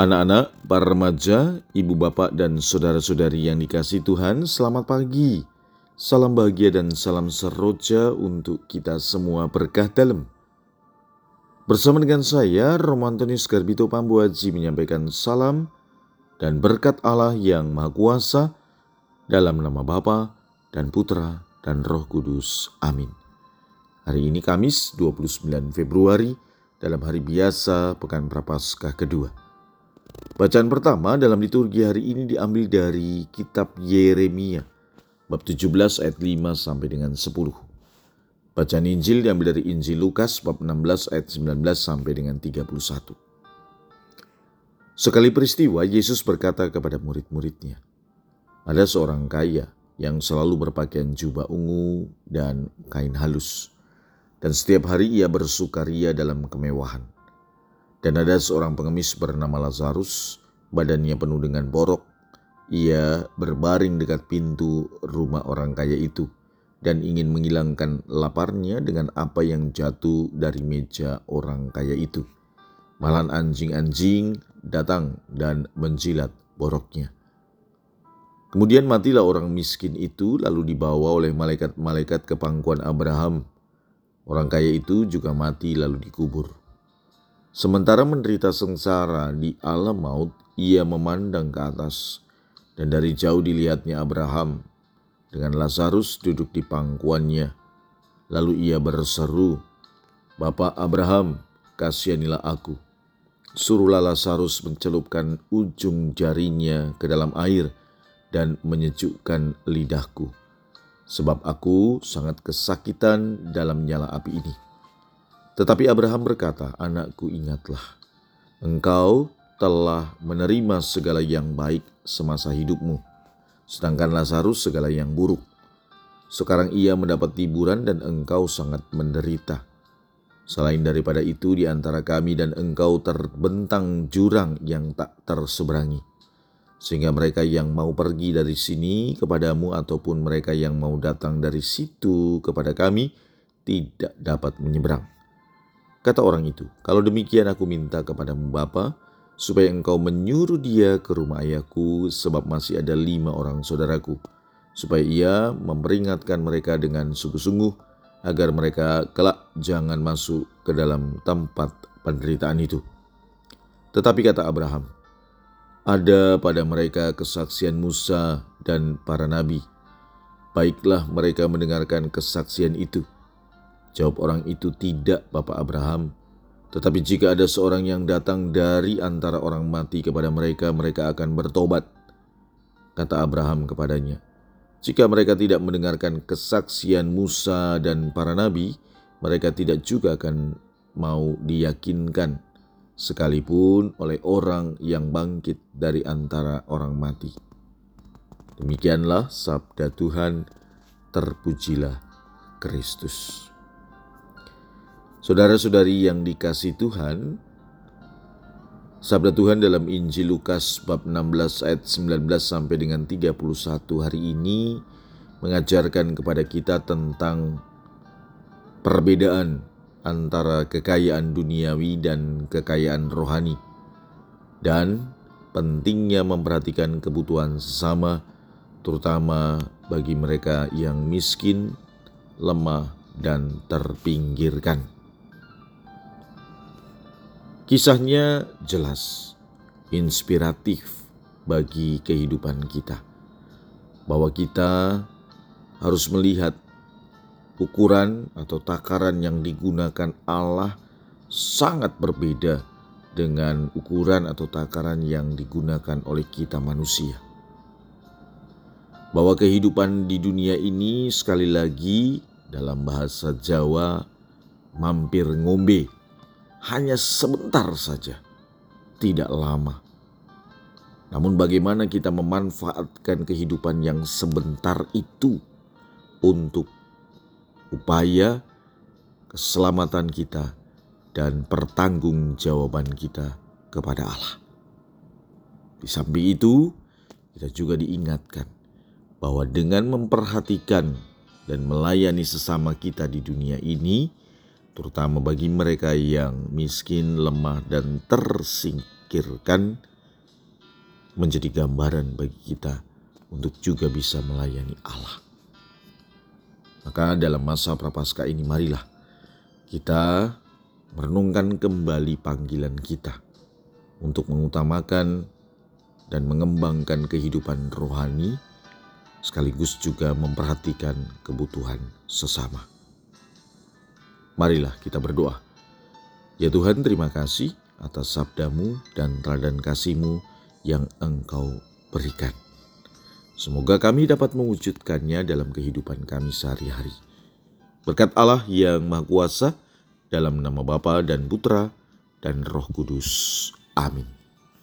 Anak-anak, para remaja, ibu bapak dan saudara-saudari yang dikasih Tuhan, selamat pagi. Salam bahagia dan salam seroja untuk kita semua berkah dalam. Bersama dengan saya, Romantonius Garbito Pambuaji menyampaikan salam dan berkat Allah yang Maha Kuasa dalam nama Bapa dan Putra dan Roh Kudus. Amin. Hari ini Kamis 29 Februari dalam hari biasa Pekan Prapaskah kedua. Bacaan pertama dalam liturgi hari ini diambil dari kitab Yeremia bab 17 ayat 5 sampai dengan 10. Bacaan Injil diambil dari Injil Lukas bab 16 ayat 19 sampai dengan 31. Sekali peristiwa Yesus berkata kepada murid-muridnya, ada seorang kaya yang selalu berpakaian jubah ungu dan kain halus, dan setiap hari ia bersukaria dalam kemewahan. Dan ada seorang pengemis bernama Lazarus, badannya penuh dengan borok. Ia berbaring dekat pintu rumah orang kaya itu dan ingin menghilangkan laparnya dengan apa yang jatuh dari meja orang kaya itu. Malan anjing-anjing datang dan menjilat boroknya. Kemudian matilah orang miskin itu lalu dibawa oleh malaikat-malaikat ke pangkuan Abraham. Orang kaya itu juga mati lalu dikubur. Sementara menderita sengsara di alam maut, ia memandang ke atas, dan dari jauh dilihatnya Abraham dengan Lazarus duduk di pangkuannya. Lalu ia berseru, Bapak Abraham, kasihanilah aku. Suruhlah Lazarus mencelupkan ujung jarinya ke dalam air dan menyejukkan lidahku. Sebab aku sangat kesakitan dalam nyala api ini. Tetapi Abraham berkata, "Anakku, ingatlah, engkau telah menerima segala yang baik semasa hidupmu, sedangkan Lazarus segala yang buruk. Sekarang ia mendapat hiburan dan engkau sangat menderita. Selain daripada itu, di antara kami dan engkau terbentang jurang yang tak terseberangi." sehingga mereka yang mau pergi dari sini kepadamu ataupun mereka yang mau datang dari situ kepada kami tidak dapat menyeberang. Kata orang itu, kalau demikian aku minta kepadamu Bapa, supaya engkau menyuruh dia ke rumah ayahku sebab masih ada lima orang saudaraku, supaya ia memperingatkan mereka dengan sungguh-sungguh agar mereka kelak jangan masuk ke dalam tempat penderitaan itu. Tetapi kata Abraham, ada pada mereka kesaksian Musa dan para nabi. Baiklah mereka mendengarkan kesaksian itu. Jawab orang itu, "Tidak, Bapak Abraham. Tetapi jika ada seorang yang datang dari antara orang mati kepada mereka, mereka akan bertobat." Kata Abraham kepadanya, "Jika mereka tidak mendengarkan kesaksian Musa dan para nabi, mereka tidak juga akan mau diyakinkan, sekalipun oleh orang yang bangkit dari antara orang mati." Demikianlah sabda Tuhan, terpujilah Kristus. Saudara-saudari yang dikasih Tuhan, sabda Tuhan dalam Injil Lukas bab 16 ayat 19 sampai dengan 31 hari ini mengajarkan kepada kita tentang perbedaan antara kekayaan duniawi dan kekayaan rohani dan pentingnya memperhatikan kebutuhan sesama terutama bagi mereka yang miskin, lemah, dan terpinggirkan. Kisahnya jelas, inspiratif bagi kehidupan kita, bahwa kita harus melihat ukuran atau takaran yang digunakan Allah sangat berbeda dengan ukuran atau takaran yang digunakan oleh kita manusia. Bahwa kehidupan di dunia ini sekali lagi dalam bahasa Jawa mampir ngombe hanya sebentar saja, tidak lama. Namun, bagaimana kita memanfaatkan kehidupan yang sebentar itu untuk upaya keselamatan kita dan pertanggungjawaban kita kepada Allah. Di samping itu, kita juga diingatkan bahwa dengan memperhatikan dan melayani sesama kita di dunia ini, terutama bagi mereka yang miskin, lemah, dan tersingkirkan, menjadi gambaran bagi kita untuk juga bisa melayani Allah. Maka dalam masa prapaskah ini marilah kita merenungkan kembali panggilan kita untuk mengutamakan dan mengembangkan kehidupan rohani sekaligus juga memperhatikan kebutuhan sesama. Marilah kita berdoa. Ya Tuhan terima kasih atas sabdamu dan teladan kasihmu yang engkau berikan. Semoga kami dapat mewujudkannya dalam kehidupan kami sehari-hari. Berkat Allah yang Maha Kuasa, dalam nama Bapa dan Putra dan Roh Kudus. Amin.